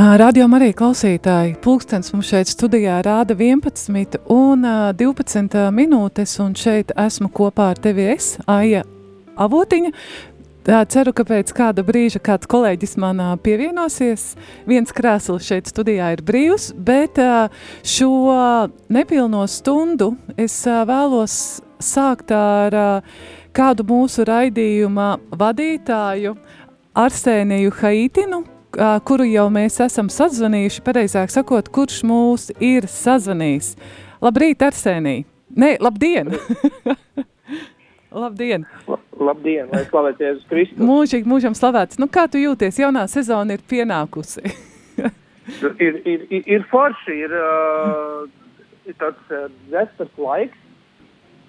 Radio Marija klausītāji, pulkstens mums šeit studijā rāda 11 un 12 minūtes, un šeit esmu kopā ar tevi es, Aija Avotiņa. Tā, ceru, ka pēc kāda brīža kāds kolēģis man pievienosies. Viens krēsls šeit studijā ir brīvs, bet šo nepilno stundu es vēlos sākt ar kādu mūsu raidījuma vadītāju, Arsēniju Haitinu, kuru jau mēs esam sazvanījuši, pareizāk sakot, kurš mūs ir sazvanījis. Labrīt, Arsēnī! Nē, labdien! labdien! Labdien, lai slavēts Jēzus Kristus. Mūžīgi, mūžam slavēts. Nu, kā tu jūties? Jaunā sezona ir pienākusi. ir, ir, ir, ir forši, ir, uh, tāds uh, dzestars laiks,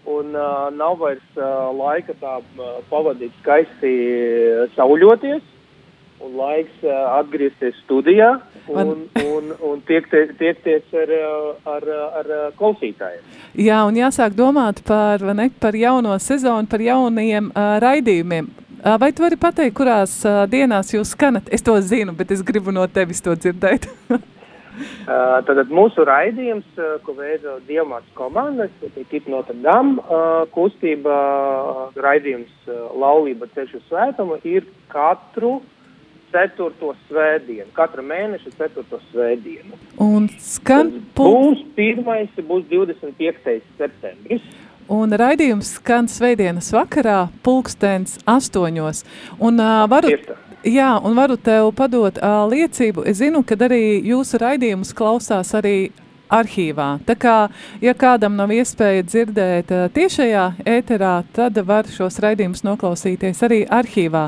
un uh, nav vairs uh, laika tā uh, pavadīt skaisti sauļoties, un laiks uh, atgriezties studijā un, un, un tiekties, tiekties ar, ar, ar klausītājiem. Jā, un jāsāk domāt par, ne, par jauno sezonu, par jauniem uh, raidījumiem. Uh, vai tu vari pateikt, kurās uh, dienās jūs skanat? Es to zinu, bet es gribu no tevis to dzirdēt. uh, Tātad mūsu raidījums, uh, ko veido Dievmāts komandas, ir Kip Notre Dame uh, kustība, raidījums Laulība ceļu svētumu, ir katru uh, ceturto svētdienu, katra mēneša ceturto svētdienu. Un skan būs pirmais, būs 25. septembris. Un raidījums skan svētdienas vakarā, pulkstens astoņos. Un, uh, varu, jā, un varu tev padot uh, liecību. Es zinu, ka arī jūsu raidījumus klausās arī arhīvā. Tā kā, ja kādam nav iespēja dzirdēt uh, tiešajā ēterā, tad var šos raidījumus noklausīties arī arhīvā.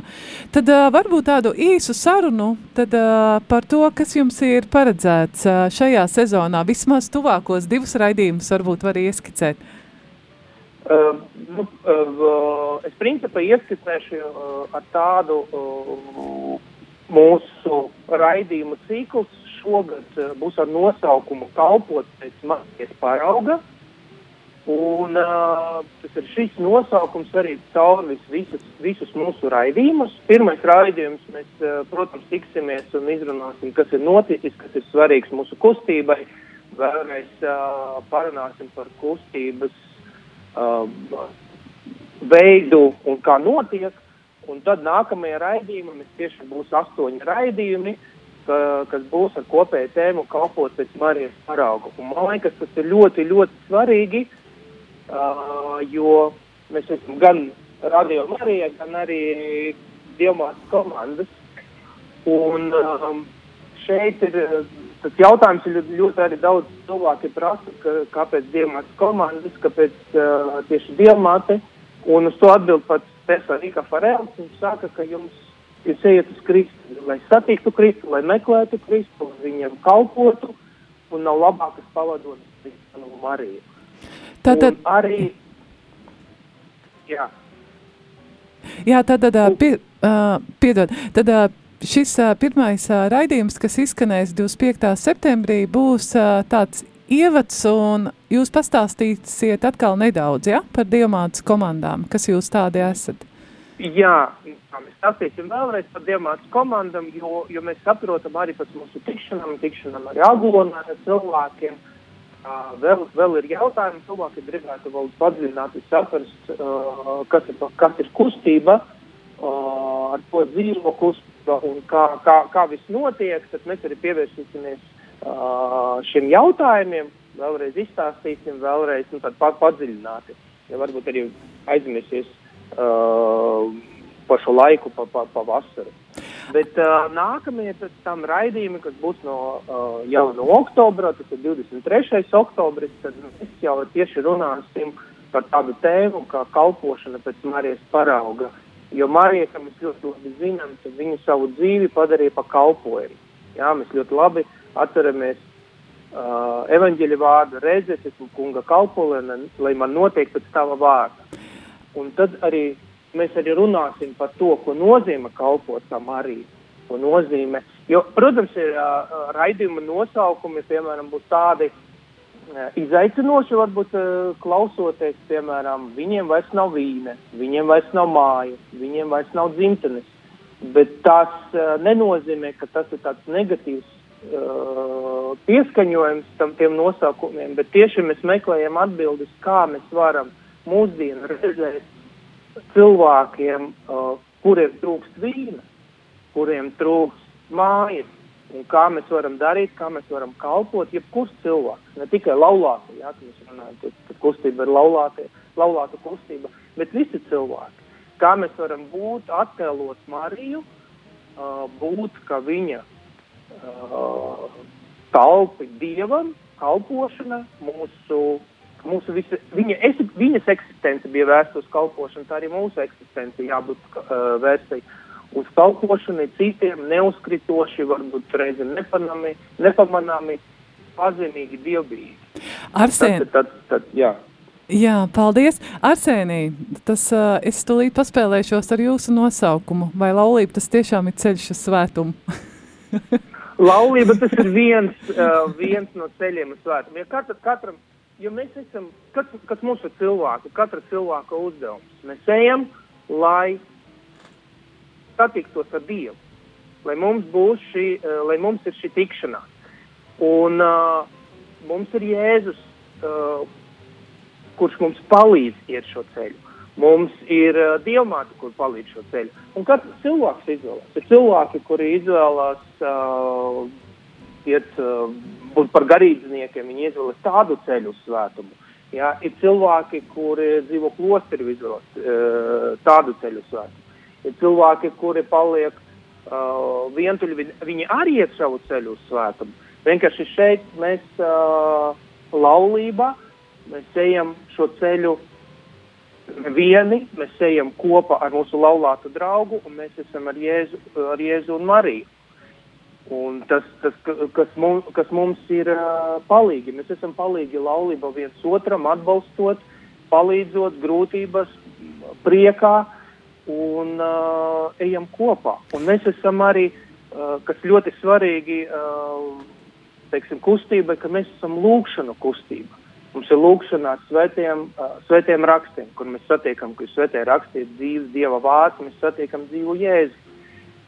Tad uh, varbūt tādu īsu sarunu tad, uh, par to, kas jums ir paredzēts šajā sezonā. Vismaz tuvākos divus raidījumus varbūt var ieskicēt. Uh, nu, uh, es principā ieskicēšu uh, ar tādu uh, mūsu raidījumu ciklus, šogad uh, būs ar nosaukumu Kalpot pēc mākslas parauga. Un, uh, tas ir šis nosaukums arī caur visus, visus mūsu raidījumus. Pirmais raidījums mēs, uh, protams, tiksimies un izrunāsim, kas ir noticis, kas ir svarīgs mūsu kustībai. Vēlreiz uh, parunāsim par kustības uh, veidu un kā notiek. Un tad nākamajā raidījumā mēs tieši būs astoņi raidījumi. Ka, kas būs ar kopēju tēmu kalpot pēc Marijas parauga. Un man liekas, tas ir ļoti, ļoti svarīgi, uh, jo mēs esam gan Radio Marija, gan arī Dievmātes komandas. Un um, šeit ir tas jautājums, ir ļoti arī daudz cilvēki prasa, ka, kāpēc Dievmātes komandas, kāpēc uh, tieši Dievmāte. Un uz to atbild pats Pesarika Farels, viņš saka, ka jums Jūs ejat uz Kristu, lai satiktu Kristu, lai meklētu Kristu, lai viņam kalpotu, un nav labākas pavadonas Kristanu Mariju. Tātad... Un arī, jā. Jā, tad, tad pie, uh, piedod, tad uh, šis uh, pirmais uh, raidījums, kas izskanēs 25. septembrī, būs uh, tāds ievads, un jūs pastāstīsiet atkal nedaudz ja, par diamātas komandām, kas jūs tādi esat. Jā, mēs stāstīsim vēlreiz par diamātas komandām, jo, jo mēs saprotam arī pēc mūsu tikšanām, tikšanām arī aglonā ar cilvēkiem. Uh, vēl, vēl ir jautājumi, cilvēki gribētu vēl padziļināt, saprast, uh, kas, ir, kas ir kustība, uh, ar ko dzīvo kustība un kā, kā, kā viss notiek, tad mēs arī pievērsīsimies uh, šiem jautājumiem, vēlreiz izstāstīsim, vēlreiz nu, padziļināti, ja varbūt arī aizmirsies uh, pa šo laiku, pa, pa, pa vasaru. Bet uh, nākamie tam raidījumi, kas būs no, uh, jau no oktobra, tas ir 23. oktobris, tad mēs jau tieši runāsim par tādu tēmu kā kalpošana pēc Marijas parauga. Jo Marija, kā mēs ļoti labi zinām, viņa savu dzīvi padarīja pa kalpojumu. Jā, mēs ļoti labi atceramies uh, evaņģeļa vārdu, redzēt, esmu kunga kalpolēna, lai man notiek pēc tava vārda. Un tad arī mēs arī runāsim par to, ko nozīmē kalpot tam arī. Nozīmē. Jo, protams, ir uh, raidījuma nosaukumi, piemēram, būs tādi uh, izaicinoši, varbūt uh, klausoties, piemēram, viņiem vairs nav vīne, viņiem vairs nav māja, viņiem vairs nav dzimtenes. Bet tas uh, nenozīmē, ka tas ir tāds negatīvs uh, pieskaņojums tam tiem nosaukumiem, bet tieši mēs meklējam atbildes, kā mēs varam mūsdienu redzēt cilvēkiem, uh, kuriem trūkst vīna, kuriem trūkst mājas, un kā mēs varam darīt, kā mēs varam kalpot jebkurš cilvēks, ne tikai laulāti, jā, ka mēs runājam, tad, tad kustība ir laulātie, laulāta kustība, bet visi cilvēki. Kā mēs varam būt, attēlot Mariju, uh, būt, ka viņa uh, kalpi Dievam, kalpošana, mūsu, mūsu visa, viņa, es, viņas eksistence bija vērsta uz kalpošanu, tā arī mūsu eksistence jābūt uh, vērstai uz kalpošanu citiem, neuzkritoši, varbūt reizēm nepanami, nepamanāmi, pazemīgi, dievbijīgi. Arsēn... Tad, tad, tad, jā. Jā, paldies. Arsēnī, tas uh, es tūlīt paspēlēšos ar jūsu nosaukumu. Vai laulība tas tiešām ir ceļš uz svētumu? Laulība tas ir viens, uh, viens no ceļiem uz svētumu. Ja katra, katram, jo mēs esam, kas, kas mums ir cilvēki, katra cilvēka uzdevums. Mēs ejam, lai satiktos ar Dievu, lai mums šī, uh, lai mums ir šī tikšanās. Un uh, mums ir Jēzus, uh, kurš mums palīdz iet šo ceļu. Mums ir uh, dievmāte, kur palīdz šo ceļu. Un katrs cilvēks izvēlās. Ir cilvēki, kuri izvēlās uh, iet, uh, būt par garīdzniekiem, viņi izvēlas tādu ceļu uz svētumu. Jā, ir cilvēki, kuri dzīvo klosterī, izvēlas uh, tādu ceļu uz svētumu. Ir cilvēki, kuri paliek uh, vientuļi, viņi, arī iet savu ceļu uz svētumu. Vienkārši šeit mēs uh, laulībā, mēs ejam šo ceļu vieni, mēs ejam kopā ar mūsu laulātu draugu, un mēs esam ar Jēzu, ar Jēzu un Mariju. Un tas, tas kas, mums, kas mums ir palīgi, mēs esam palīgi laulībā viens otram, atbalstot, palīdzot grūtības, priekā un uh, ejam kopā. Un mēs esam arī, uh, kas ļoti svarīgi, uh, teiksim, kustība, ka mēs esam lūkšanu kustība. Mums ir lūkšana ar svētiem, uh, svētiem rakstiem, kur mēs satiekam, ka ir svētie raksti, ir dzīves dieva vārds, mēs satiekam dzīvu jēzu.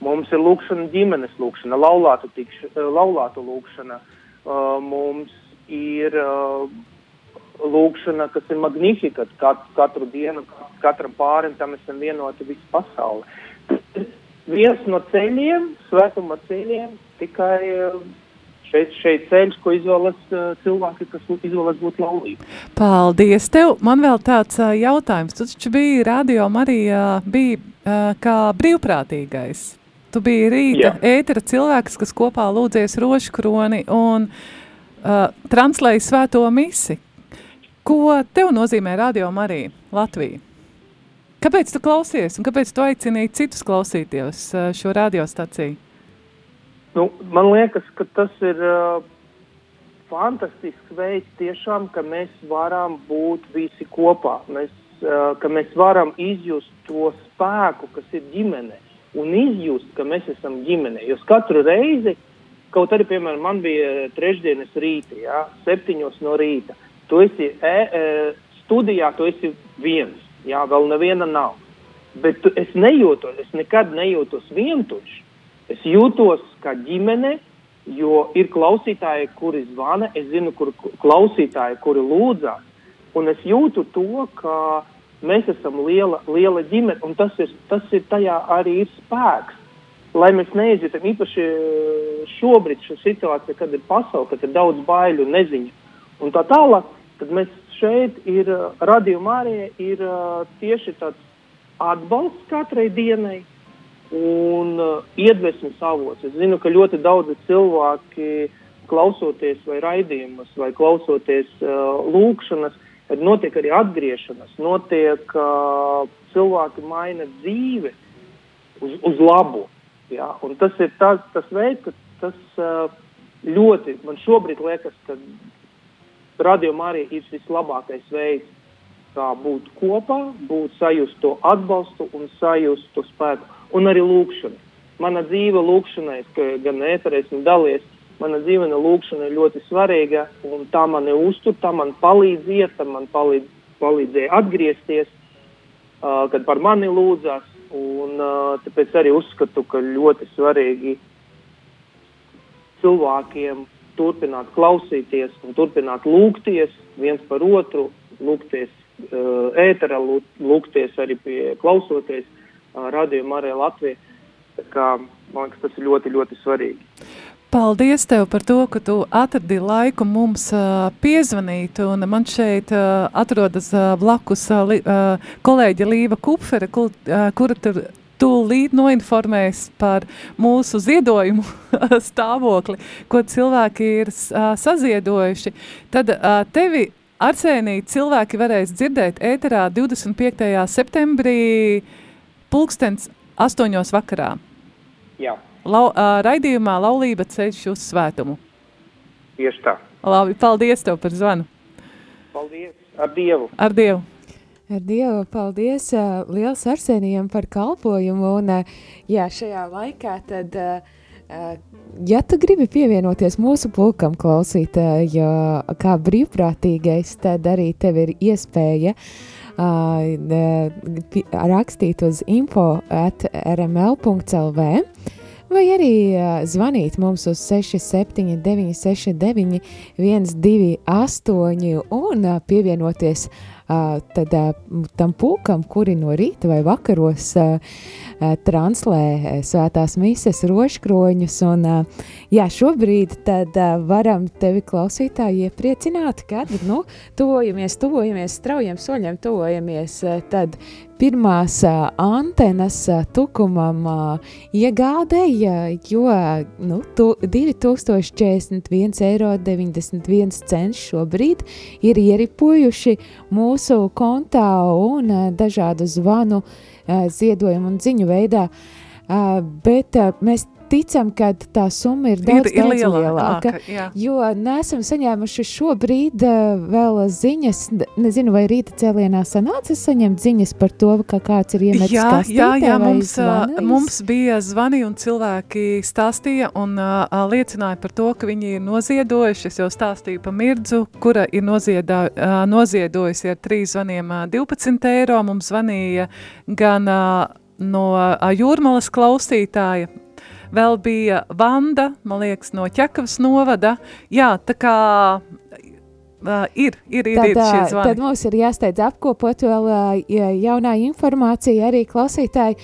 Mums ir lūkšana ģimenes lūkšana, laulātu, tikš, laulātu lūkšana. Uh, mums ir uh, lūkšana, kas ir magnifika, kat, katru dienu, katram pārim tam esam vienoti visu pasauli. Viens no ceļiem, svētuma ceļiem, tikai uh, šeit, šeit ceļš, ko izvēlas uh, cilvēki, kas izvēlas būt laulīgi. Paldies tev! Man vēl tāds uh, jautājums. Tu taču biji radio Marijā, bija uh, kā brīvprātīgais. Tu biji rīta ētera cilvēks, kas kopā lūdzies rošu kroni un uh, translēja svēto misi. Ko tev nozīmē radio Marija Latvija? Kāpēc tu klausies un kāpēc tu aicini citus klausīties uh, šo radiostaciju? Nu, man liekas, ka tas ir uh, fantastisks veids, tiešām, ka mēs varam būt visi kopā. Mēs, uh, ka mēs varam izjust to spēku, kas ir ģimene, un izjust, ka mēs esam ģimene. Jo katru reizi, kaut arī, piemēram, man bija trešdienas rīta, jā, septiņos no rīta, tu esi e, e, studijā, tu esi viens, jā, vēl neviena nav. Bet tu, es nejūtos, es nekad nejūtos vientuļš. Es jūtos kā ģimene, jo ir klausītāji, kuri zvana, es zinu, kur klausītāji, kuri lūdzās. Un es jūtu to, ka mēs esam liela, liela ģimene, un tas ir, tas ir tajā arī ir spēks. Lai mēs neizjūtam īpaši šobrīd, šī situācija, kad ir pasaule, kad ir daudz baiļu, neziņu un tā tālāk, tad mēs šeit ir radījumā arī ir tieši tāds atbalsts katrai dienai, un iedvesmas avots. Es zinu, ka ļoti daudzi cilvēki klausoties vai raidījumus, vai klausoties uh, lūkšanas, tad notiek arī atgriešanās, notiek uh, cilvēki maina dzīvi uz, uz labu. Ja? Un tas ir tas, tas veids, ka tas uh, ļoti, man šobrīd liekas, ka radījumā arī ir vislabākais veids, kā būt kopā, būt sajust to atbalstu un sajust to spēku un arī lūkšana. Mana dzīve lūkšanai, gan ēterē esmu dalies, mana dzīve lūkšana ir ļoti svarīga, un tā mani uztur, tā man palīdz iet, tā man palīdz, palīdzēja atgriezties, uh, kad par mani lūdzās, un uh, tāpēc arī uzskatu, ka ļoti svarīgi cilvēkiem turpināt klausīties un turpināt lūgties viens par otru, lūgties uh, ēterā, lūgties arī pie klausoties uh, radījuma arī Latvijā. Tā kā, man liekas, tas ir ļoti, ļoti svarīgi. Paldies tev par to, ka tu atradi laiku mums uh, piezvanīt. Un man šeit uh, atrodas uh, blakus uh, li, kolēģa Līva Kupfere, kur, uh, kura tur tūlīt noinformēs par mūsu ziedojumu stāvokli, ko cilvēki ir uh, saziedojuši. Tad uh, tevi, Arsēnī, cilvēki varēs dzirdēt ēterā 25. septembrī pulkstens astoņos vakarā. Jā. Lau, uh, raidījumā Laulība ceļš uz svētumu. Tieši tā. Labi, paldies tev par zvanu. Paldies, ar Dievu. Ar Dievu. Ar Dievu paldies uh, liels Arsenijam par kalpojumu un uh, jā, šajā laikā tad, uh, ja tu gribi pievienoties mūsu pulkam klausītāju kā brīvprātīgais, tad arī tev ir iespēja uh, rakstīt uz info at rml.lv vai arī zvanīt mums uz 679, 69, 128 un pievienoties tad, tam pulkam, kuri no rīta vai vakaros translē svētās mises roškroņus. Un, uh, jā, šobrīd tad varam tevi klausītāji iepriecināt, kad, nu, tuvojamies, tuvojamies, straujiem soļiem tuvojamies, tad pirmās antenas tukumam iegādēja, jo nu, tu, 2041,91 eiro šobrīd ir ieripojuši mūsu kontā un dažādu zvanu ziedojumu un ziņu veidā. Uh, bet mēs ticam, ka tā summa ir daudz, ir, ir daudz lielāka. lielāka jā. jo nesam saņēmuši šobrīd vēl ziņas, nezinu, vai rīta cēlienā sanāca saņemt ziņas par to, ka kāds ir iemetis jā, kastītē jā, jā, mums, zvanījis. mums bija zvani un cilvēki stāstīja un uh, liecināja par to, ka viņi ir noziedojuši. Es jau stāstīju par Mirdzu, kura ir noziedā, uh, noziedojusi ar trīs zvaniem uh, 12 eiro. Mums zvanīja gan uh, no jūrmalas klausītāja vēl bija Vanda, man liekas, no Ķekavas novada. Jā, tā kā Uh, ir, ir, ir, tad, ir šie zvani. Tad mums ir jāsteidz apkopot vēl uh, jaunā informācija arī klausītāji.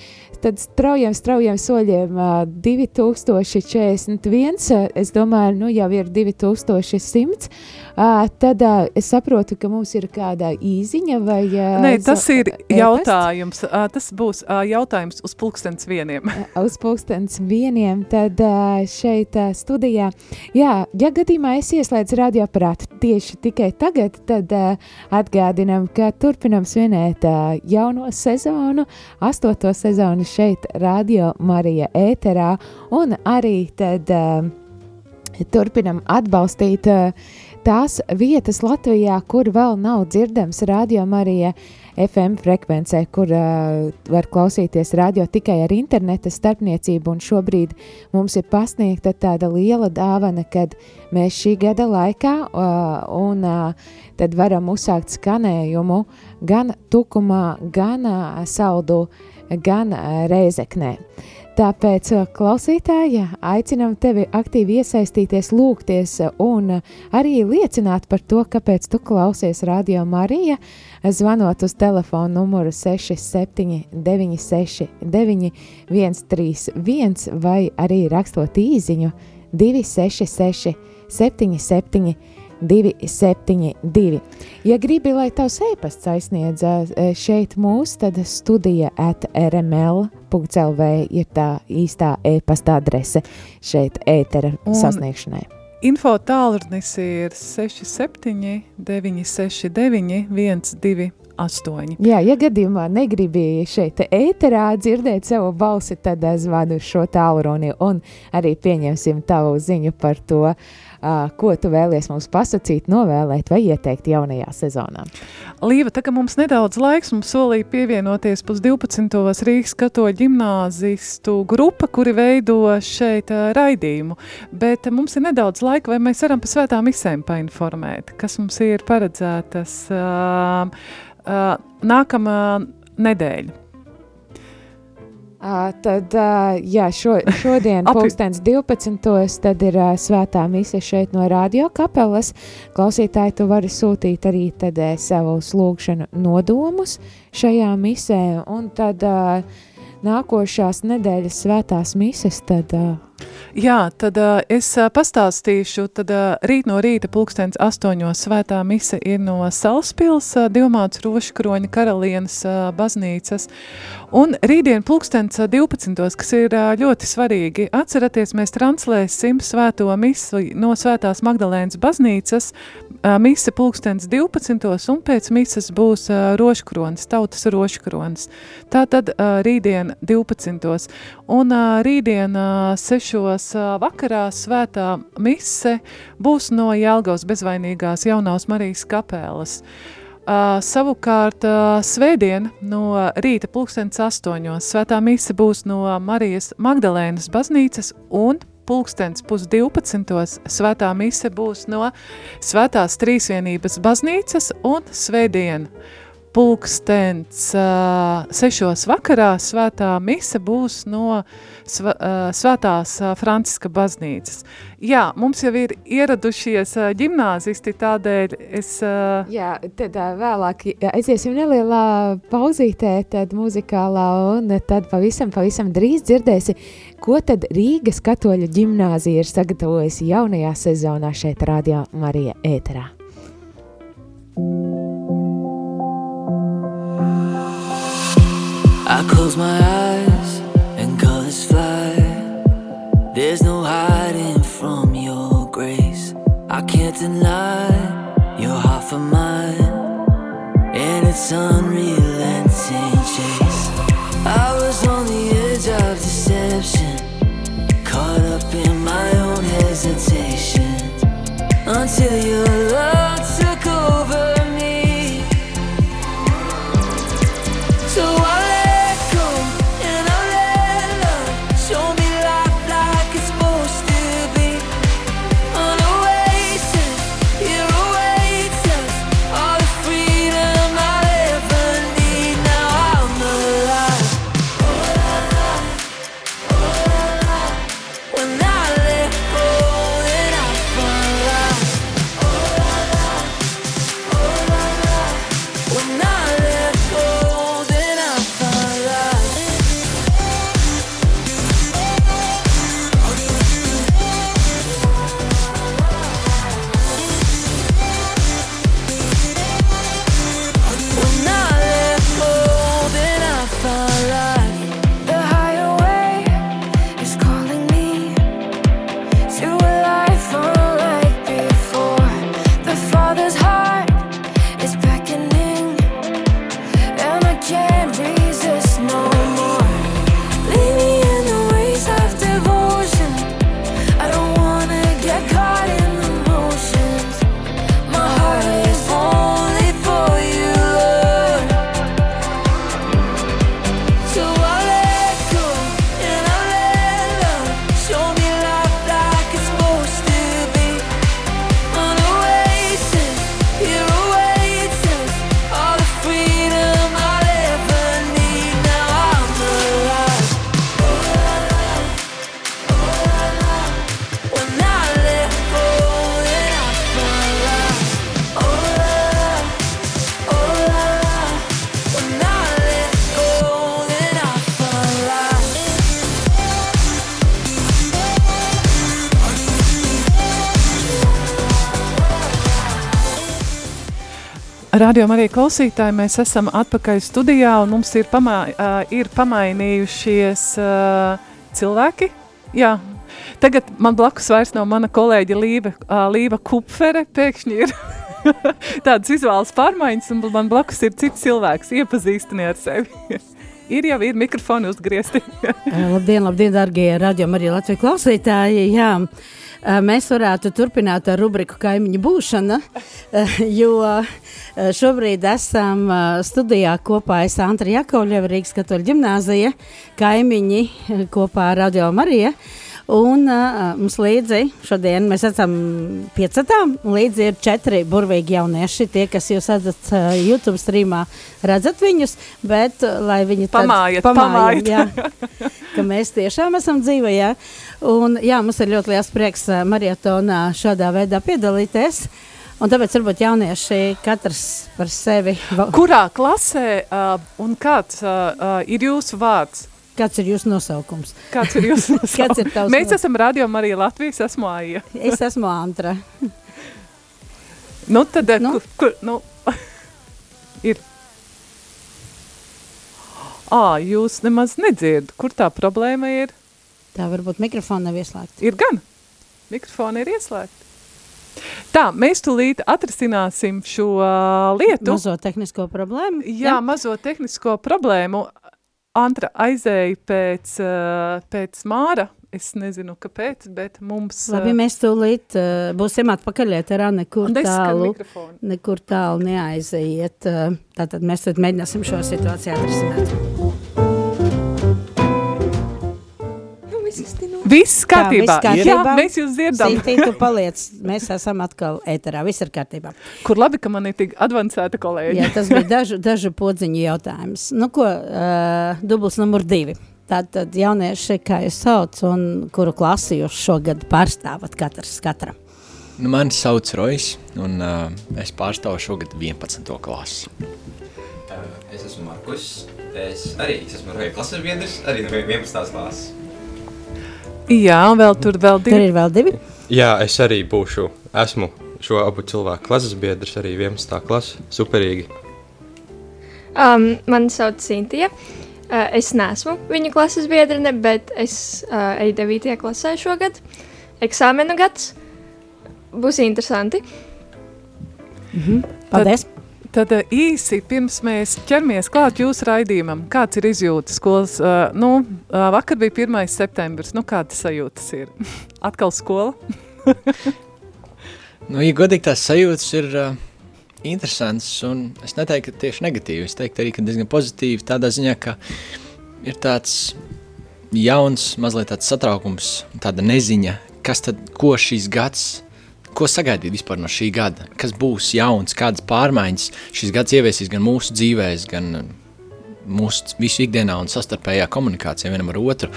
Tad straujiem, straujiem soļiem uh, 2041, uh, es domāju, nu jau ir 2100. Uh, tad es saprotu, ka mums ir kāda īziņa vai... Nē, tas ir jautājums. Uh, tas būs jautājums uz pulkstens vieniem. uz pulkstens vieniem, tad šeit studijā. Jā, ja gadījumā es ieslēdzu radioaparātu tieši tikai tagad, tad atgādinam, ka turpinam svinēt jauno sezonu, astoto sezonu šeit Radio Marija ēterā un arī tad uh, turpinam atbalstīt uh, tās vietas Latvijā, kur vēl nav dzirdams radio Marija FM frekvencē, kur uh, var klausīties radio tikai ar interneta starpniecību, un šobrīd mums ir pasniegta tāda liela dāvana, kad mēs šī gada laikā uh, un uh, tad varam uzsākt skanējumu gan tukumā, gan uh, saldu, gan reizeknē. Tāpēc, klausītāji, aicinām tevi aktīvi iesaistīties, lūgties un arī liecināt par to, kāpēc tu klausies Radio Marija, zvanot uz telefonu numuru 679 131 vai arī rakstot īziņu 266 77 272. Ja gribi, lai tavs e-pasts aizsniedz e, šeit mūs, tad studija at rml.lv ir tā īstā e-pasta adrese šeit ētera Un sasniegšanai. Info tālrunis ir 67 969 12 8. Jā, ja gadījumā negribi šeit ēterā dzirdēt savu balsi, tad zvanu šo tālruni un arī pieņemsim tavu ziņu par to, uh, ko tu vēlies mums pasakīt, novēlēt vai ieteikt jaunajā sezonā. Līva, tā kā mums nedaudz laiks, mums solīja pievienoties pus 12. Rīgas katoļu ģimnāzistu grupa, kuri veido šeit uh, raidījumu, bet mums ir nedaudz laika, vai mēs varam pa svētām misēm painformēt, kas mums ir paredzētas uh, uh, nākamā nedēļa. Uh, tad, uh, jā, šo, šodien, pulkstens 12. tad ir uh, svētā mise šeit no radio kapelas. Klausītāji, tu vari sūtīt arī tad uh, savus lūgšanu nodomus šajā misē, un tad uh, nākošās nedēļas svētās mises, tad uh, Jā, tad uh, es uh, pastāstīšu, tad uh, rīt no rīta pulkstens astoņos svētā mise ir no Salaspils, uh, Divmāts Roškroņa karalienes uh, baznīcas, un rītdien pulkstens uh, 12, kas ir ļoti svarīgi. Atceraties, mēs translēsim svēto misi no svētās Magdalēnas baznīcas, mise pulkstens 12, un pēc mises būs Roškronis, tautas Roškronis. Tātad uh, rītdien 12. Un rītdien uh, 6 sešos vakarā svētā mise būs no Jelgavas bezvainīgās jaunās Marijas kapēlas. Uh, savukārt uh, svētdien no rīta pulkstens astoņos svētā mise būs no Marijas Magdalēnas baznīcas un pulkstens pusdivpadsmitos svētā mise būs no svētās trīsvienības baznīcas un svētdien pulkstens uh, sešos vakarā svētā mise būs no sv, uh, svētās uh, Franciska baznīcas. Jā, mums jau ir ieradušies uh, ģimnāzisti, tādēļ es... Uh, Jā, tad uh, vēlāk aiziesim nelielā pauzītē, tad muzikālā, un tad pavisam, pavisam drīz dzirdēsi, ko tad Rīgas katoļu ģimnāzija ir sagatavojusi jaunajā sezonā šeit Radio Marija ēterā. I close my eyes and colors fly. There's no hiding from your grace. I can't deny you're half of mine, and it's unrelenting chase. I was on the edge of deception, caught up in my own hesitation until your Radio arī klausītāji, mēs esam atpakaļ studijā un mums ir, pamā, uh, ir pamainījušies uh, cilvēki. Jā, tagad man blakus vairs nav mana kolēģa Līva, uh, Līva Kupfere, pēkšņi ir tādas izvēles pārmaiņas un man blakus ir cits cilvēks, iepazīstini ar sevi. ir jau ir mikrofoni uzgriezti. labdien, labdien, dargie radio Marija Latvija klausītāji, jā. Mēs varētu turpināt ar rubriku kaimiņu būšana, jo šobrīd esam studijā kopā es Antra Jakovļeva, Rīgas katoļa ģimnāzija, kaimiņi kopā ar Radio Marija. Un uh, mums līdzi šodien mēs esam piecatām, līdzi ir četri burvīgi jaunieši. Tie, kas jūs redzat uh, YouTube streamā, redzat viņus, bet uh, lai viņi tad Pamājiet, pamājiet. jā, ka mēs tiešām esam dzīvi, jā. Un jā, mums ir ļoti liels prieks uh, marietonā šādā veidā piedalīties. Un tāpēc varbūt jaunieši katrs par sevi. Kurā klasē uh, un kāds uh, uh, ir jūsu vārds? Kāds ir jūsu nosaukums? Kāds ir jūsu Kāds ir tavs Mēs esam Radio Marija Latvijas, esmu Aija. Es esmu Antra. Nu, tad, Nu? nu? Kur, kur, nu, ir. Ā, jūs nemaz nedzirdat, kur tā problēma ir. Tā varbūt mikrofona nav ieslēgta. Ir gan. Mikrofoni ir ieslēgti. Tā, mēs tūlīt atrisināsim šo lietu. Mazo tehnisko problēmu. Jā, mazo tehnisko problēmu. Antra aizēja pēc, uh, pēc māra. Es nezinu, kāpēc, bet mums Labi, mēs tūlīt uh, būsim atpakaļ ēterā, nekur tālu, nekur tālu neaiziet. Tātad mēs tad mēģināsim šo situāciju atrisināt. Viss kārtībā. viss kārtībā. Jā, mēs jūs dzirdam. Sintī, tu paliec, mēs esam atkal ēterā, viss ir kārtībā. Kur labi, ka man ir tik advancēta kolēģi. Jā, tas bija dažu, dažu podziņu jautājums. Nu ko, uh, dubls numur divi. Tātad jaunieši, kā jūs sauc, un kuru klasi jūs šogad pārstāvat katrs katram? Nu, mani sauc Rojas, un uh, es pārstāvu šogad 11. klasi. Uh, Es esmu Markus. Es arī es esmu Roja klases biedrs, arī no 11. klases. Jā, un vēl tur vēl Tur divi. ir vēl divi. Jā, es arī būšu, esmu šo abu cilvēku klases biedrs, arī 11. klase. Superīgi. Um, mani sauc Sintīna. Uh, es neesmu viņa klases biedrene, bet es uh, eju 9. klasē šogad. Eksāmenu gads būs interesanti. Paldies! Tad uh, īsi pirms mēs ķeramies klāt jūsu raidījumam, kāds ir izjūtas skolas? Uh, nu, uh, vakar bija 1. septembris. Nu, kādas sajūtas ir? Atkal skola? Nu, ja godīgi tās sajūtas ir uh, interesantas, un es neteiktu, ka tieši negatīvi. Es teiktu arī, ka diezgan pozitīvi tādā ziņā, ka ir tāds jauns, mazliet tāds satraukums, tāda neziņa, kas tad, ko šīs gads, ko sagaidīt vispār no šī gada, kas būs jauns, kādas pārmaiņas šis gads ieviesīs gan mūsu dzīvēs, gan uh, mūsu visu ikdienā un sastarpējā komunikācijā vienam ar otru,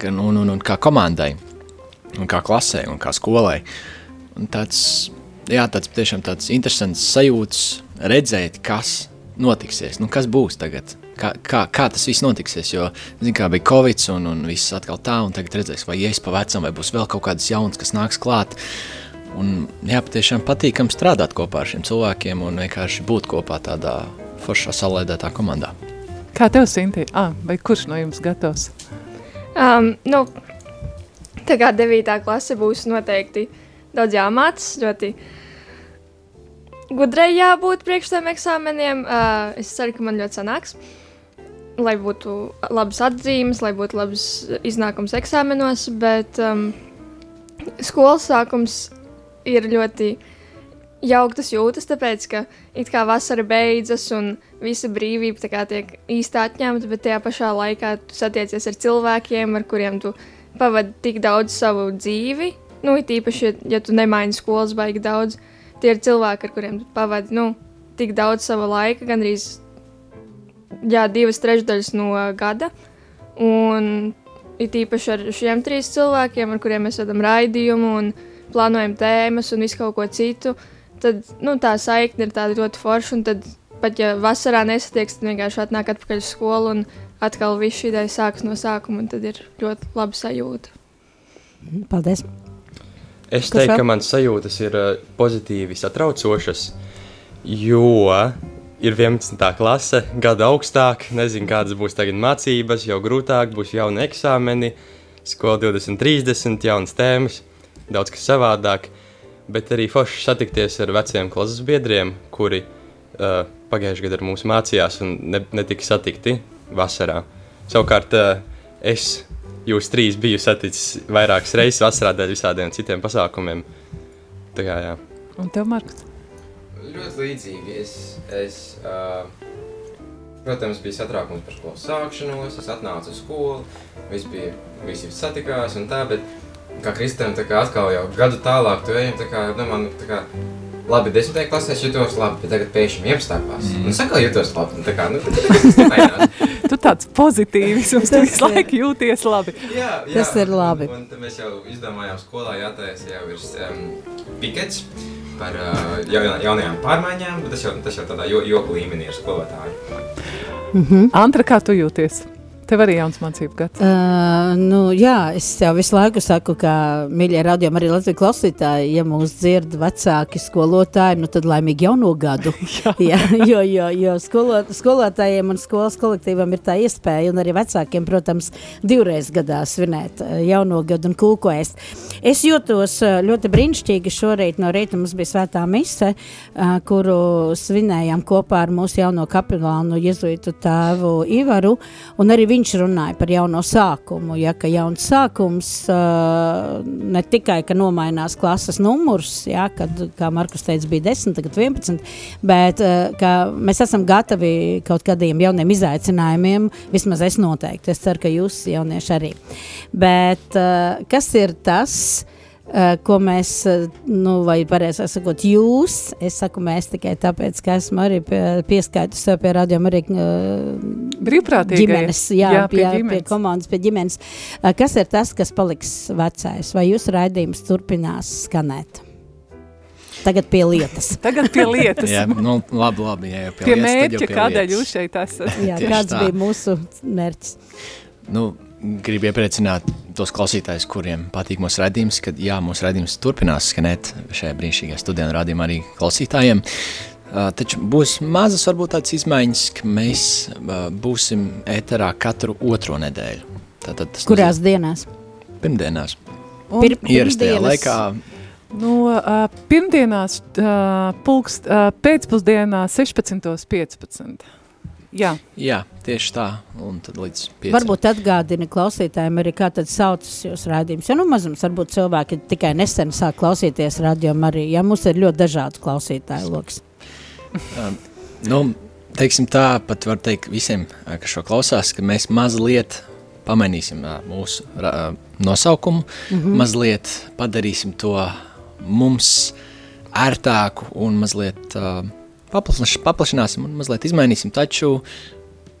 gan un, un, un kā komandai, un kā klasē, un kā skolai. Un tāds, jā, tāds tiešām tāds interesants sajūts redzēt, kas notiksies, nu, kas būs tagad. Kā, kā, kā tas viss notiksies, jo, zin, kā bija Covid un, un viss atkal tā, un tagad redzēs, vai ies pa vecam, vai būs vēl kaut kādas jaunas, kas nāks klāt. Un, jā, patiešām patīkam strādāt kopā ar šiem cilvēkiem un vienkārši būt kopā tādā foršā salēdētā komandā. Kā tev, Sinti? Ah, vai kurš no jums gatavs? Um, nu, tā kā 9. klase būs noteikti daudz jāmācās, ļoti gudrai jābūt priekš tiem eksāmeniem. Uh, es ceru, ka man ļoti sanāks. Lai būtu labas atzīmes, lai būtu labs iznākums eksāmenos, bet um, skolas sākums ir ļoti jauktas jūtas, tāpēc ka it kā vasara beidzas un visa brīvība kā tiek īsti atņemta, bet tajā pašā laikā tu satiecies ar cilvēkiem, ar kuriem tu pavadi tik daudz savu dzīvi. Nu, it īpaši, ja, ja tu nemaini skolas baigi daudz, tie ir cilvēki, ar kuriem tu pavadi nu, tik daudz sava laika, gandrīz jā, divas trešdaļas no gada. Un it īpaši ar šiem trīs cilvēkiem, ar kuriem mēs vedam raidījumu un plānojam tēmas un visu kaut ko citu, tad nu, tā saikne ir tāda ļoti forša. Un tad pat ja vasarā nesatieks, tad vienkārši atnāk atpakaļ uz skolu un atkal viss šī ideja sākas no sākuma, un tad ir ļoti laba sajūta. Paldies! Es Kas teiktu, vēl? ka manas sajūtas ir uh, pozitīvi satraucošas, jo ir 11. klase, gada augstāk, nezinu, kādas būs tagad mācības, jau grūtāk, būs jauni eksāmeni, skola 2030, jaunas tēmas, daudz kas savādāk, bet arī forši satikties ar veciem klases biedriem, kuri uh, pagājušajā gadā ar mums mācījās un ne, netika satikti vasarā. Savukārt uh, es jūs trīs biju saticis vairākas reizes vasarā dēļ visādiem citiem pasākumiem. Tā kā jā. Un tev, Markus? Ļoti līdzīgi. Es, es uh, protams, bija satraukums par skolas sākšanos, es atnācu uz skolu, visi bija, visi satikās un tā, bet kā Kristēm, tā kā atkal jau gadu tālāk tu ejam, tā kā, nu, man, tā kā, labi, desmitajā klasē es jutos labi, bet tagad pēkšņi 11. klasē. Mm. Un es atkal jutos labi, un tā kā, nu, tā kā tas mainās. Tu tāds pozitīvs, un tu visu ir- laiku jūties labi. Jā, jā, Tas ir labi. Un, un tad mēs jau izdomājām skolā jātaisa jau ir um, pikets par uh, jaun, jaunajām pārmaiņām, bet tas jau, tas jau tādā jo, joku līmenī ar skolotāju. Antra, kā tu jūties? Tev arī jauns mācību gads. Uh, nu, jā, es jau visu laiku saku, ka, mīļie radījumi, arī Latvijas klausītāji, ja mūs dzird vecāki skolotāji, nu tad laimīgi jauno gadu. jā, jo jo, jo skolot, skolotājiem un skolas kolektīvam ir tā iespēja, un arī vecākiem, protams, divreiz gadā svinēt jauno gadu un kūkoēst. Es jūtos ļoti brīnišķīgi šorīt no rīta mums bija svētā mise, kuru svinējām kopā ar mūsu jauno kapelānu Jezuitu tēvu Ivaru, un arī viņš runāja par jauno sākumu, ja, ka jauns sākums uh, ne tikai, ka nomainās klases numurs, ja, kad, kā Markus teica, bija 10, tagad 11, bet uh, ka mēs esam gatavi kaut kādiem jauniem izaicinājumiem, vismaz es noteikti, es ceru, ka jūs jaunieši arī. Bet uh, kas ir tas, ko mēs, uh, nu, vai pareizāk sakot, jūs, es saku, mēs tikai tāpēc, ka esmu arī pie, pieskaitus sev pie radījuma arī uh, Brīvprātīgajie. ģimenes, jā, Jā, pie pie, jā, pie ģimenes. komandas, pie ģimenes. Kas ir tas, kas paliks vecais, vai jūsu raidījums turpinās skanēt? Tagad pie lietas. Tagad pie lietas. Jā, nu, labi, labi. Jā, jau Pie lietas, tad jau mērķa, pie kādēļ lietas. jūs šeit esat. Jā, kāds tā. bija mūsu mērķis? Nu, gribu iepriecināt tos klausītājus, kuriem patīk mūsu redzējums, ka jā, mūsu redzējums turpinās skanēt šajā brīnišķīgajā studijā un rādījumā arī klausītājiem. Uh, taču būs mazas, varbūt tādas izmaiņas, ka mēs uh, būsim ēterā katru otro nedēļu. Tātad tas Kurās dienās? nozīmē pirmdienās. Un Pir- Ierastajā laikā No uh, pirmdienās, uh, pulkst, uh, pēcpusdienā 16.15. Jā, Jā, tieši tā. Un tad līdz pieciem. Varbūt atgādini klausītājiem arī, kā tad saucas jūsu rādījums. Jo nu mazums varbūt cilvēki tikai nesen sāk klausīties rādījumu arī, ja mums ir ļoti dažāds klausītāju loks. Nu, teiksim tā, pat var teikt visiem, kas šo klausās, ka mēs mazliet pamainīsim mūsu nosaukumu, mm -hmm. mazliet padarīsim to mums ērtāku un mazliet uh, paplaš, paplašināsim un mazliet izmainīsim, taču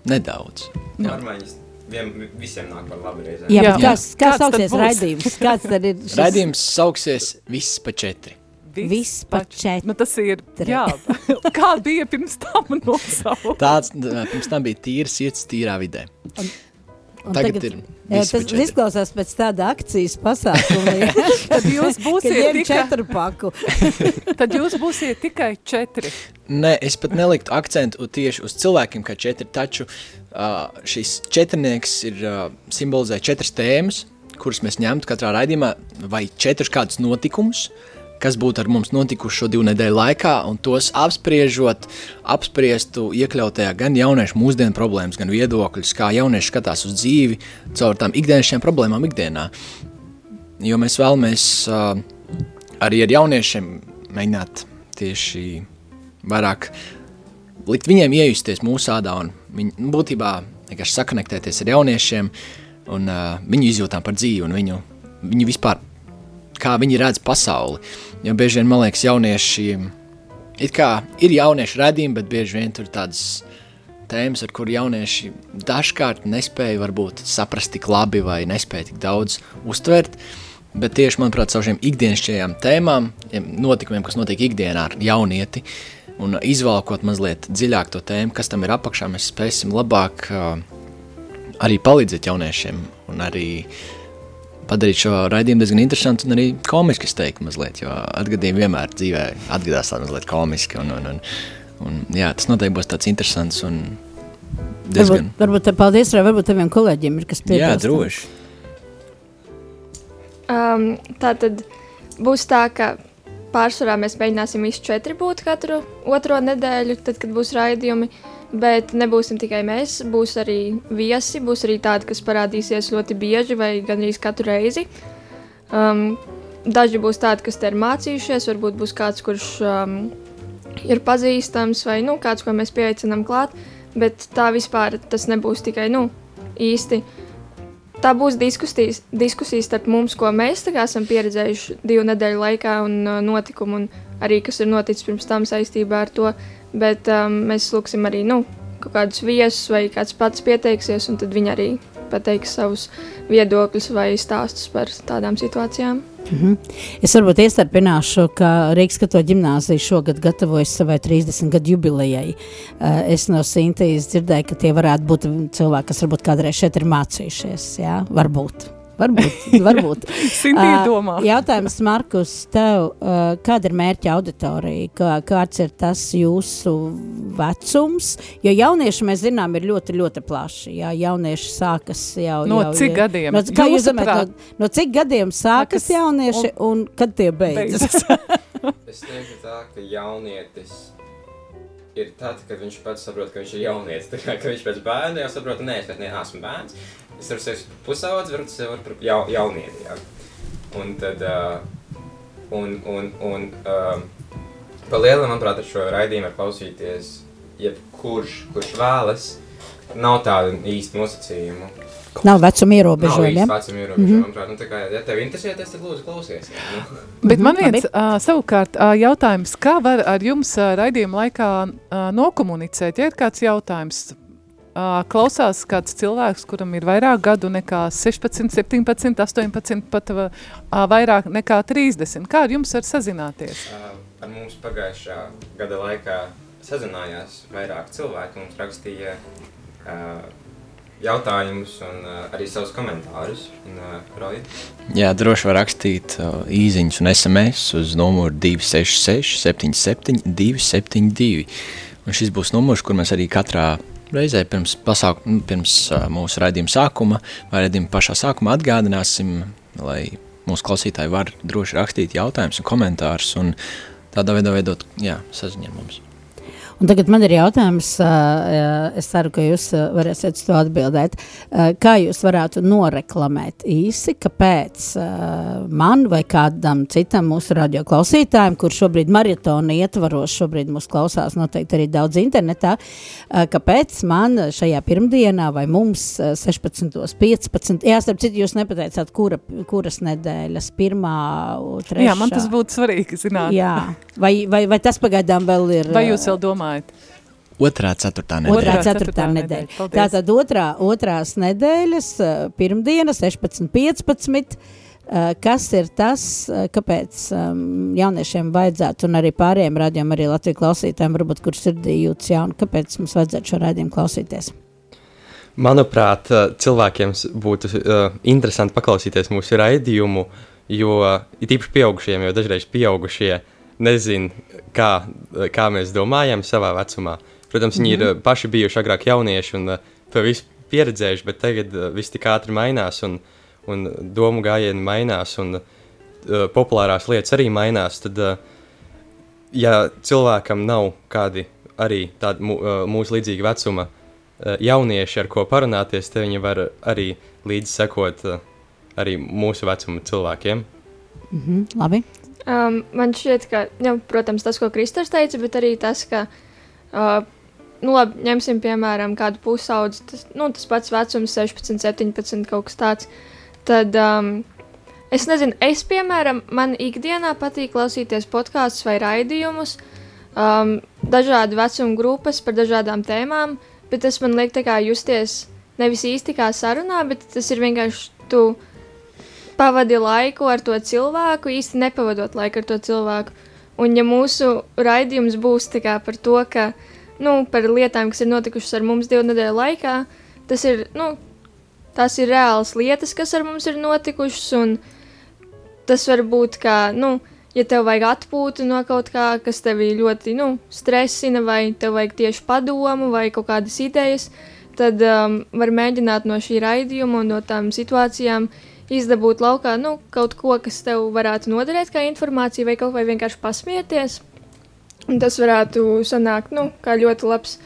nedaudz. Pārmaiņas vien, visiem nāk par labu reizē. Jā, Jā. jā. Kas, Jā. kā Kāds tad sauksies raidījums? Kāds tad ir šis? Raidījums sauksies Viss pa četri. Viss pa četri. Nu, tas ir. Jā, kā bija pirms tam nosaukt? Tāds pirms tam bija tīrs sirds tīrā vidē. Un Tagad, tagad- ir Jā, Viss pa tas četri. izklausās pēc tāda akcijas pasākuma. ja. Tad jūs būsiet ņem tikai, četru paku. tad jūs būsiet tikai četri. Nē, es pat neliktu akcentu tieši uz cilvēkiem, kā četri. Taču uh, šis četrnieks ir uh, simbolizē četras tēmas, kuras mēs ņemtu katrā raidījumā, vai četrus kādus notikumus, kas būtu ar mums notikuši šo divu nedēļu laikā, un tos apspriežot, apspriestu iekļautajā gan jauniešu mūsdienu problēmas, gan viedokļus, kā jaunieši skatās uz dzīvi caur tām ikdienišķām problēmām ikdienā. Jo mēs vēlamies uh, arī ar jauniešiem mēģināt tieši vairāk likt viņiem iejusties mūsu ādā un viņi, nu, būtībā vienkārši sakonektēties ar jauniešiem un uh, viņu izjūtām par dzīvi un viņu, viņu vispār, kā viņi redz pasauli. Jo bieži vien, man liekas, jaunieši, it kā ir jaunieši redzījumi, bet bieži vien tur tādas tēmas, ar kurām jaunieši dažkārt nespēja varbūt saprast tik labi vai nespēja tik daudz uztvert. Bet tieši, manuprāt, caur šiem ikdienišķajām tēmām, notikumiem, kas notiek ikdienā ar jaunieti, un izvalkot mazliet dziļāk to tēmu, kas tam ir apakšā, mēs spēsim labāk uh, arī palīdzēt jauniešiem un arī padarīt šo raidījumu diezgan interesantu un arī komisku, es teiktu, mazliet, jo atgadījumi vienmēr dzīvē atgadās tādi mazliet komiski, un, un, un, un jā, tas noteikti būs tāds interesants un diezgan. Varbūt, varbūt te paldies, vai varbūt taviem kolēģiem ir kas Jā, piebilstams. droši. Um, tā tad būs tā, ka pārsvarā mēs mēģināsim visi četri būt katru otro nedēļu, tad, kad būs raidījumi. Bet nebūsim tikai mēs, būs arī viesi, būs arī tādi, kas parādīsies ļoti bieži vai gandrīz katru reizi. Um, daži būs tādi, kas te ir mācījušies, varbūt būs kāds, kurš um, ir pazīstams vai nu, kāds, ko mēs pieaicinām klāt. bet tā vispār tas nebūs tikai nu, īsti. Tā būs diskusijas, diskusijas starp mums, ko mēs esam pieredzējuši divu nedēļu laikā, un uh, notikumu, un arī kas ir noticis pirms tam saistībā ar to. Bet um, mēs lūgsim arī nu, kaut kādus viesus, vai kāds pats pieteiksies, un tad viņi arī pateiks savus viedokļus vai stāstus par tādām situācijām. Mm -hmm. Es varbūt iestarpināšu, ka Rīgas Katoļa ģimnāzija šogad gatavojas savai 30 gadu jubilejai. Eh, es no Sintīs dzirdēju, ka tie varētu būt cilvēki, kas varbūt kādreiz šeit ir mācījušies. Jā, varbūt. Varbūt. varbūt. Domā. Jautājums, Markus, tev, kāda ir mērķa auditorija? Kā, kāds ir tas jūsu vecums? Jo jaunieši, mēs zinām, ir ļoti, ļoti plaši. Jā, jaunieši sākas jau. No jau, cik gadiem? No, kā jūs domājat, no, no cik gadiem sākas Kas, jaunieši un, un kad tie beidzas? es teiktu tā, ka jaunietis ir tad, kad viņš pats saprot, ka viņš ir jaunietis. Tā kā viņš pēc bērna jau saprot, ka nē, es neesmu bērns es varu sevi pusaudzi, varu sevi par jau, jaunieti, jā. Un tad, uh, un, un, un uh, pa lielam, manuprāt, ar šo raidījumu var klausīties jebkurš, kurš vēlas, nav tādu īstu nosacījumu. Nav vecuma ierobežojumi. Nav vecuma ierobežojumi, mm -hmm. Nu, tā kā, ja tev interesēties, tad lūdzu klausies. Nu. Bet man viens uh, savukārt uh, jautājums, kā var ar jums uh, raidījuma laikā uh, nokomunicēt? Ja ir kāds jautājums, klausās kāds cilvēks, kuram ir vairāk gadu nekā 16, 17, 18, pat vairāk nekā 30. Kā ar jums var sazināties? Ar mums pagājušā gada laikā sazinājās vairāk cilvēku, mums rakstīja jautājumus un arī savus komentārus. Un, Jā, droši var rakstīt īsiņas un SMS uz numuru 266 77 272. Un šis būs numurs, kur mēs arī katrā reizē pirms, pasāk, pirms mūsu raidījuma sākuma vai raidījuma pašā sākuma atgādināsim, lai mūsu klausītāji var droši rakstīt jautājumus un komentārus un tādā veidā veidot jā, saziņu ar mums. Un tagad man ir jautājums, es ceru, ka jūs varēsiet to atbildēt. Kā jūs varētu noreklamēt īsi, kāpēc man vai kādam citam mūsu radio klausītājiem, kur šobrīd maratona ietvaros, šobrīd mūs klausās noteikti arī daudz internetā, kāpēc man šajā pirmdienā vai mums 16.15. Jā, starp citu, jūs nepateicāt, kura, kuras nedēļas, pirmā, trešā. Jā, man tas būtu svarīgi zināt. Jā, vai, vai, vai tas pagaidām vēl ir? Vai jūs vēl domājat? Domājat? Otrā, ceturtā nedēļa. Otrā, ceturtā nedēļa. Tātad otrā, otrās nedēļas, eh, pirmdiena, 16, 15. Uh, kas ir tas, uh, kāpēc um, jauniešiem vajadzētu, un arī pārējiem rādījumiem, arī Latvijas klausītājiem, varbūt, kurš sirdī jūtas jauni, kāpēc mums vajadzētu šo raidījumu klausīties? Manuprāt, cilvēkiem būtu uh, interesanti paklausīties mūsu raidījumu, jo ir īpaši pieaugušiem, jo dažreiz pieaugušie nezina, kā, kā mēs domājam savā vecumā. Protams, viņi mm -hmm. ir mhm. paši bijuši agrāk jaunieši un uh, to visu pieredzējuši, bet tagad uh, viss tik ātri mainās un, un domu gājieni mainās un uh, populārās lietas arī mainās. Tad, uh, ja cilvēkam nav kādi arī tādi mū, mūsu līdzīgi vecuma jaunieši, ar ko parunāties, tad viņi var arī līdzi sekot arī mūsu vecuma cilvēkiem. Mm -hmm, labi. Um, man šķiet, ka, jau, protams, tas, ko Kristers teica, bet arī tas, ka, uh, nu, labi, ņemsim, piemēram, kādu pusaudzi, tas, nu, tas pats vecums, 16, 17, kaut kas tāds. Tad, um, es nezinu, es, piemēram, man ikdienā patīk klausīties podkāstus vai raidījumus, um, dažādu vecumu grupas par dažādām tēmām, bet tas man liek tā kā justies nevis īsti kā sarunā, bet tas ir vienkārši tu pavadi laiku ar to cilvēku, īsti nepavadot laiku ar to cilvēku. Un ja mūsu raidījums būs par to, ka, nu, par lietām, kas ir notikušas ar mums divu nedēļu laikā, tas ir, nu, tās ir reālas lietas, kas ar mums ir notikušas, un tas var būt kā, nu, ja tev vajag atpūtu no kaut kā, kas tevi ļoti, nu, stresina, vai tev vajag tieši padomu, vai kaut kādas idejas, tad um, var mēģināt no šī raidījuma un no tām situācijām izdabūt laukā nu, kaut ko, kas tev varētu noderēt kā informācija, vai kaut vai vienkārši pasmieties. Un tas varētu sanākt nu, kā ļoti labs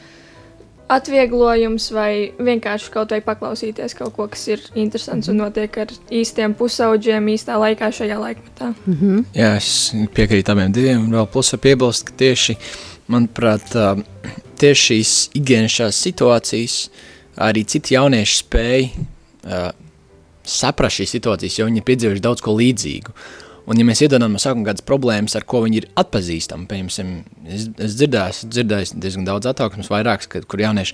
atvieglojums, vai vienkārši kaut vai paklausīties kaut ko, kas ir interesants un notiek ar īstiem pusauģiem īstā laikā šajā laikmetā. Mm -hmm. Jā, es piekrītu abiem diviem, un vēl plus var piebilst, ka tieši manuprāt, tieši šīs ikdienišķās situācijas arī citi jaunieši spēj uh, saprast šīs situācijas, jo viņi ir piedzīvojuši daudz ko līdzīgu. Un, ja mēs iedodam no sākuma kādas problēmas, ar ko viņi ir atpazīstami, piemēram, es, es dzirdēju, dzirdēju diezgan daudz attauksmes, vairākas, kur jaunieši,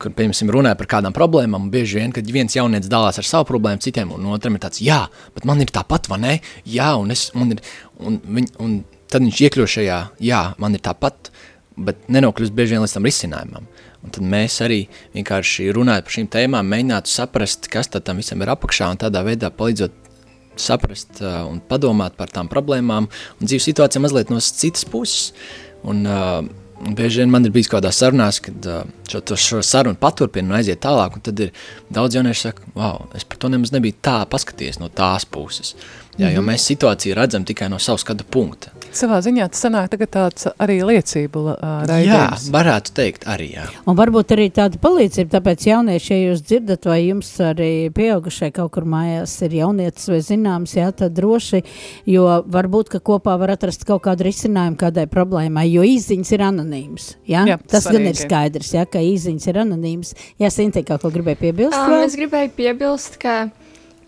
kur, piemēram, runāja par kādām problēmām, un bieži vien, kad viens jaunietis dalās ar savu problēmu citiem, un otram ir tāds, jā, bet man ir tāpat, vai ne? Jā, un, es, man ir, un, viņ, un tad viņš iekļūst šajā, jā, man ir tāpat, bet nenokļūst bieži vien līdz tam risinājumam. Un tad mēs arī vienkārši runājot par šīm tēmām, mēģinātu saprast, kas tam visam ir apakšā un tādā veidā palīdzot saprast uh, un padomāt par tām problēmām un dzīves situācijām mazliet no citas puses. Un, uh, Un bieži vien man ir bijis kādā sarunā, kad uh, šo, šo sarunu paturpina un aiziet tālāk. Tad ir daudz jauniešu, kas saka, wow, es par to nemaz nebiju tā paskatījies no tās puses. Jā, mm -hmm. Jo mhm. mēs situāciju redzam tikai no savas skatu punkta. Savā ziņā tas sanāk tagad tāds arī liecību uh, raidījums. Jā, varētu teikt arī, jā. Un varbūt arī tāda palīdzība, tāpēc jaunieši, ja jūs dzirdat, vai jums arī pieaugušai kaut kur mājās ir jaunietis vai zināms, jā, tad droši, jo varbūt, ka kopā var atrast kaut kādu risinājumu kādai problēmai, jo īziņas ir anonīmas, jā? jā tas svarīgi. gan ir skaidrs, jā, ka īziņas ir anonīmas. Jā, Sinti, kaut ko gribēju piebilst? Um, es gribēju piebilst, ka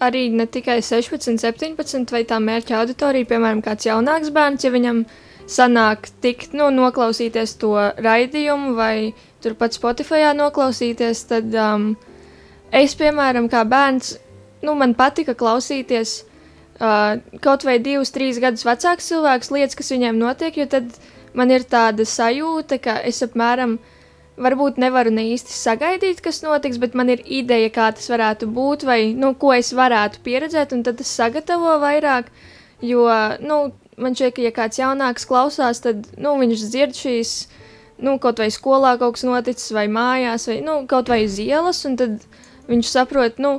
arī ne tikai 16, 17 vai tā mērķa auditorija, piemēram, kāds jaunāks bērns, ja viņam sanāk tikt, nu, noklausīties to raidījumu vai turpat Spotify noklausīties, tad um, es, piemēram, kā bērns, nu, man patika klausīties uh, kaut vai divus, trīs gadus vecāks cilvēks lietas, kas viņiem notiek, jo tad man ir tāda sajūta, ka es apmēram varbūt nevaru ne īsti sagaidīt, kas notiks, bet man ir ideja, kā tas varētu būt, vai nu, ko es varētu pieredzēt, un tad es sagatavo vairāk. Jo nu, man šķiet, ka, ja kāds jaunāks klausās, tad nu, viņš dzird šīs, nu, kaut vai skolā kaut kas noticis, vai mājās, vai nu, kaut vai uz ielas, un tad viņš saprot, nu,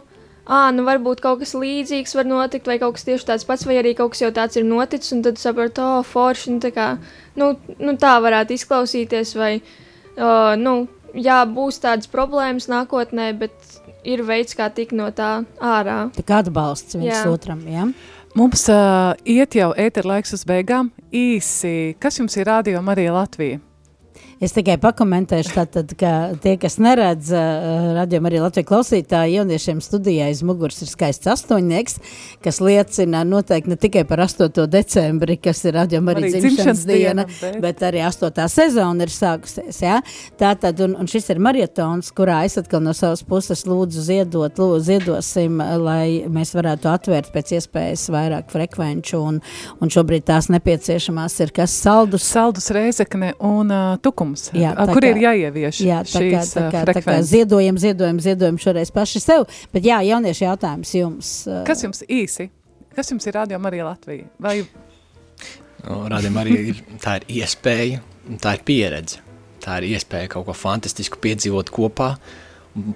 ah, nu, varbūt kaut kas līdzīgs var notikt, vai kaut kas tieši tāds pats, vai arī kaut kas jau tāds ir noticis, un tad saprot, oh, forši, nu, tā kā, nu, nu tā varētu izklausīties, vai, uh, Uh, nu, jā, būs tādas problēmas nākotnē, bet ir veids, kā tikt no tā ārā. Tā kā atbalsts viens jā. otram, jā? Mums uh, iet jau ēter laiks uz beigām. Īsi, kas jums ir radio Marija Latvija? Es tikai pakomentēšu, tātad, ka tie, kas neredz, uh, radījumā arī Latvijas klausītāji, jauniešiem studijā aiz muguras ir skaists astoņnieks, kas liecina noteikti ne tikai par 8. decembri, kas ir radījumā arī, arī dzimšanas diena, bet. bet arī 8. sezona ir sākusies. Ja? Tātad, un, un šis ir marietons, kurā es atkal no savas puses lūdzu ziedot, lūdzu ziedosim, lai mēs varētu atvērt pēc iespējas vairāk frekvenču, un, un šobrīd tās nepieciešamās ir kas saldus. Saldus reizekne un uh, tukums likums, jā, kur kā, ir jāievieš jā, tā šīs kā, tā kā, tā kā ziedojam, ziedojam, ziedojam šoreiz paši sev, bet jā, jauniešu jautājums jums. Kas jums īsi? Kas jums ir Radio Marija Latvija? Vai... No, Radio Marija ir, tā ir iespēja, tā ir pieredze. Tā ir iespēja kaut ko fantastisku piedzīvot kopā,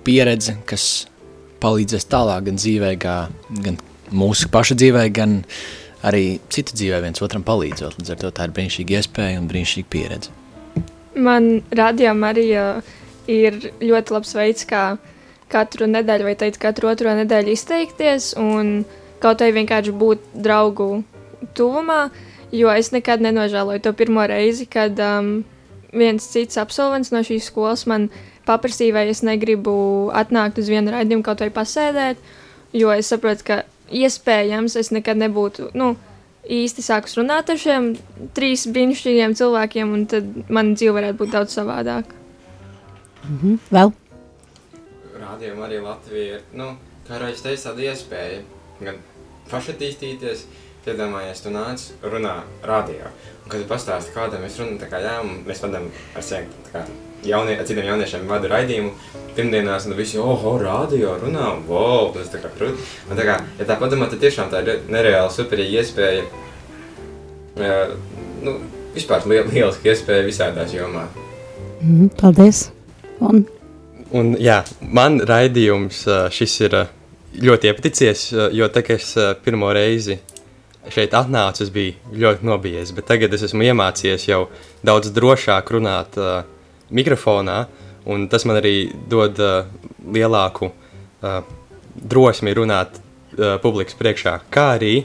pieredze, kas palīdzēs tālāk gan dzīvē, gan mūsu paša dzīvē, gan arī citu dzīvē viens otram palīdzot. Līdz ar to tā ir brīnišķīga iespēja un brīnišķīga pieredze. Man radījumā arī ir ļoti labs veids, kā katru nedēļu vai teikt, katru otro nedēļu izteikties un kaut arī vienkārši būt draugu tuvumā, jo es nekad nenožēloju to pirmo reizi, kad um, viens cits absolvents no šīs skolas man paprasīja, vai es negribu atnākt uz vienu raidījumu kaut vai pasēdēt, jo es saprotu, ka iespējams es nekad nebūtu, nu, īsti sākus runāt ar šiem trīs brīnišķīgiem cilvēkiem, un tad man dzīve varētu būt daudz savādāka. Mm -hmm. Vēl? Rādījumā arī Latvija ir, nu, kā Raidis teica, tāda iespēja gan pašattīstīties, Iedomājies, tu nāc, runā radio. Un, kad tu pastāsti kādam, es runāju, tā kā jā, mēs vadām ar sevi, tā kā jaunie, citiem jauniešiem vadu raidījumu. Pirmdienās, un visi, oh, oh radio runā, wow, tas tā kā krūti. Un tā kā, ja tā padomā, tad tiešām tā ir nereāla superīga iespēja, ja, nu, vispār liel, lieliski iespēja visādās jomā. Mm, paldies! Un? Un jā, man raidījums šis ir ļoti iepaticies, jo tā kā es pirmo reizi šeit atnācu, es biju ļoti nobijies, bet tagad es esmu iemācījies jau daudz drošāk runāt uh, mikrofonā, un tas man arī dod uh, lielāku uh, drosmi runāt uh, publikas priekšā. Kā arī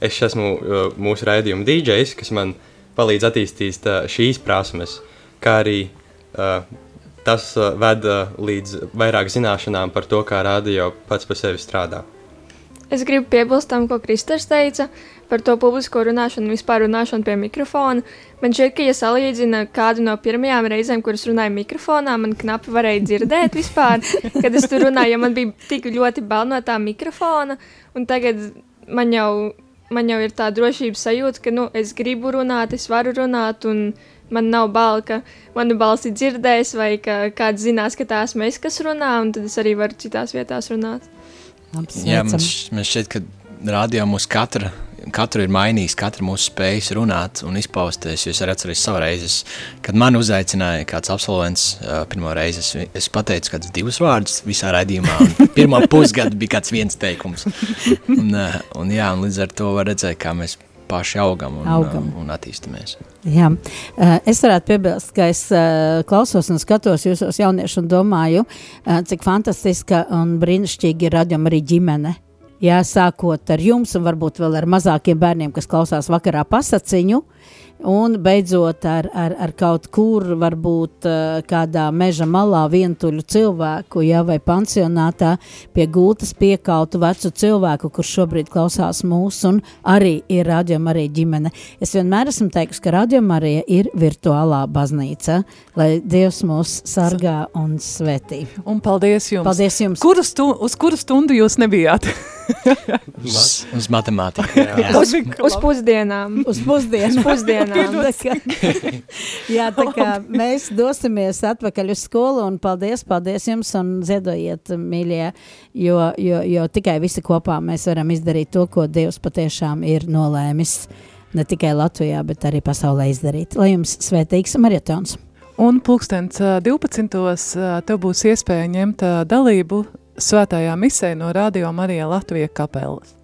es esmu uh, mūsu raidījuma DJs, kas man palīdz attīstīt uh, šīs prasmes. kā arī uh, tas uh, ved uh, līdz vairāk zināšanām par to, kā radio pats par sevi strādā. Es gribu piebilst tam, ko Kristers teica par to publisko runāšanu un vispār runāšanu pie mikrofona. Man šķiet, ka, ja salīdzina kādu no pirmajām reizēm, kuras runāju mikrofonā, man knapi varēja dzirdēt vispār, kad es tur runāju, jo man bija tik ļoti bail no tā mikrofona, un tagad man jau, man jau ir tā drošības sajūta, ka, nu, es gribu runāt, es varu runāt, un man nav bail, ka manu balsi dzirdēs, vai ka kāds zinās, ka tā esmu es, kas runā, un tad es arī varu citās vietās runāt. Jā, man, š, man šķiet, ka radio mūs katra, katru ir mainījis, katra mūsu spējas runāt un izpausties. Es arī atceros savu reizi, kad man uzaicināja kāds absolvents pirmo reizi. Es, es pateicu kādus divus vārdus visā raidījumā, pirmā pusgada bija kāds viens teikums. Un, un, jā, un līdz ar to var redzēt, kā mēs paši augam un, augam. Un attīstamies. Jā. Es varētu piebilst, ka es klausos un skatos jūsos jauniešu un domāju, cik fantastiska un brīnišķīgi ir radījuma arī ģimene. Jā, sākot ar jums, un varbūt vēl ar mazākiem bērniem, kas klausās vakarā pasaciņu, uh, un beidzot ar, ar, ar kaut kur, varbūt uh, kādā meža malā vientuļu cilvēku, ja, vai pansionātā pie gultas piekautu vecu cilvēku, kurš šobrīd klausās mūsu, un arī ir radioma arī ģimene. Es vienmēr esmu teikusi, ka radioma arī ir virtuālā baznīca, lai Dievs mūs sargā un svētī. Un paldies jums! Paldies jums! Kuru stu, uz kuru stundu jūs nebijāt? uz, uz matemātiku. Jā. uz, uz pusdienām. Uz pusdienām. pusdienām dienām. tā kā, jā, tā kā mēs dosimies atpakaļ uz skolu un paldies, paldies jums un ziedojiet, mīļie, jo, jo, jo tikai visi kopā mēs varam izdarīt to, ko Dievs patiešām ir nolēmis ne tikai Latvijā, bet arī pasaulē izdarīt. Lai jums svētīgs marietons! Un pulkstens 12. tev būs iespēja ņemt dalību svētajā misē no Radio Marija Latvija kapelas.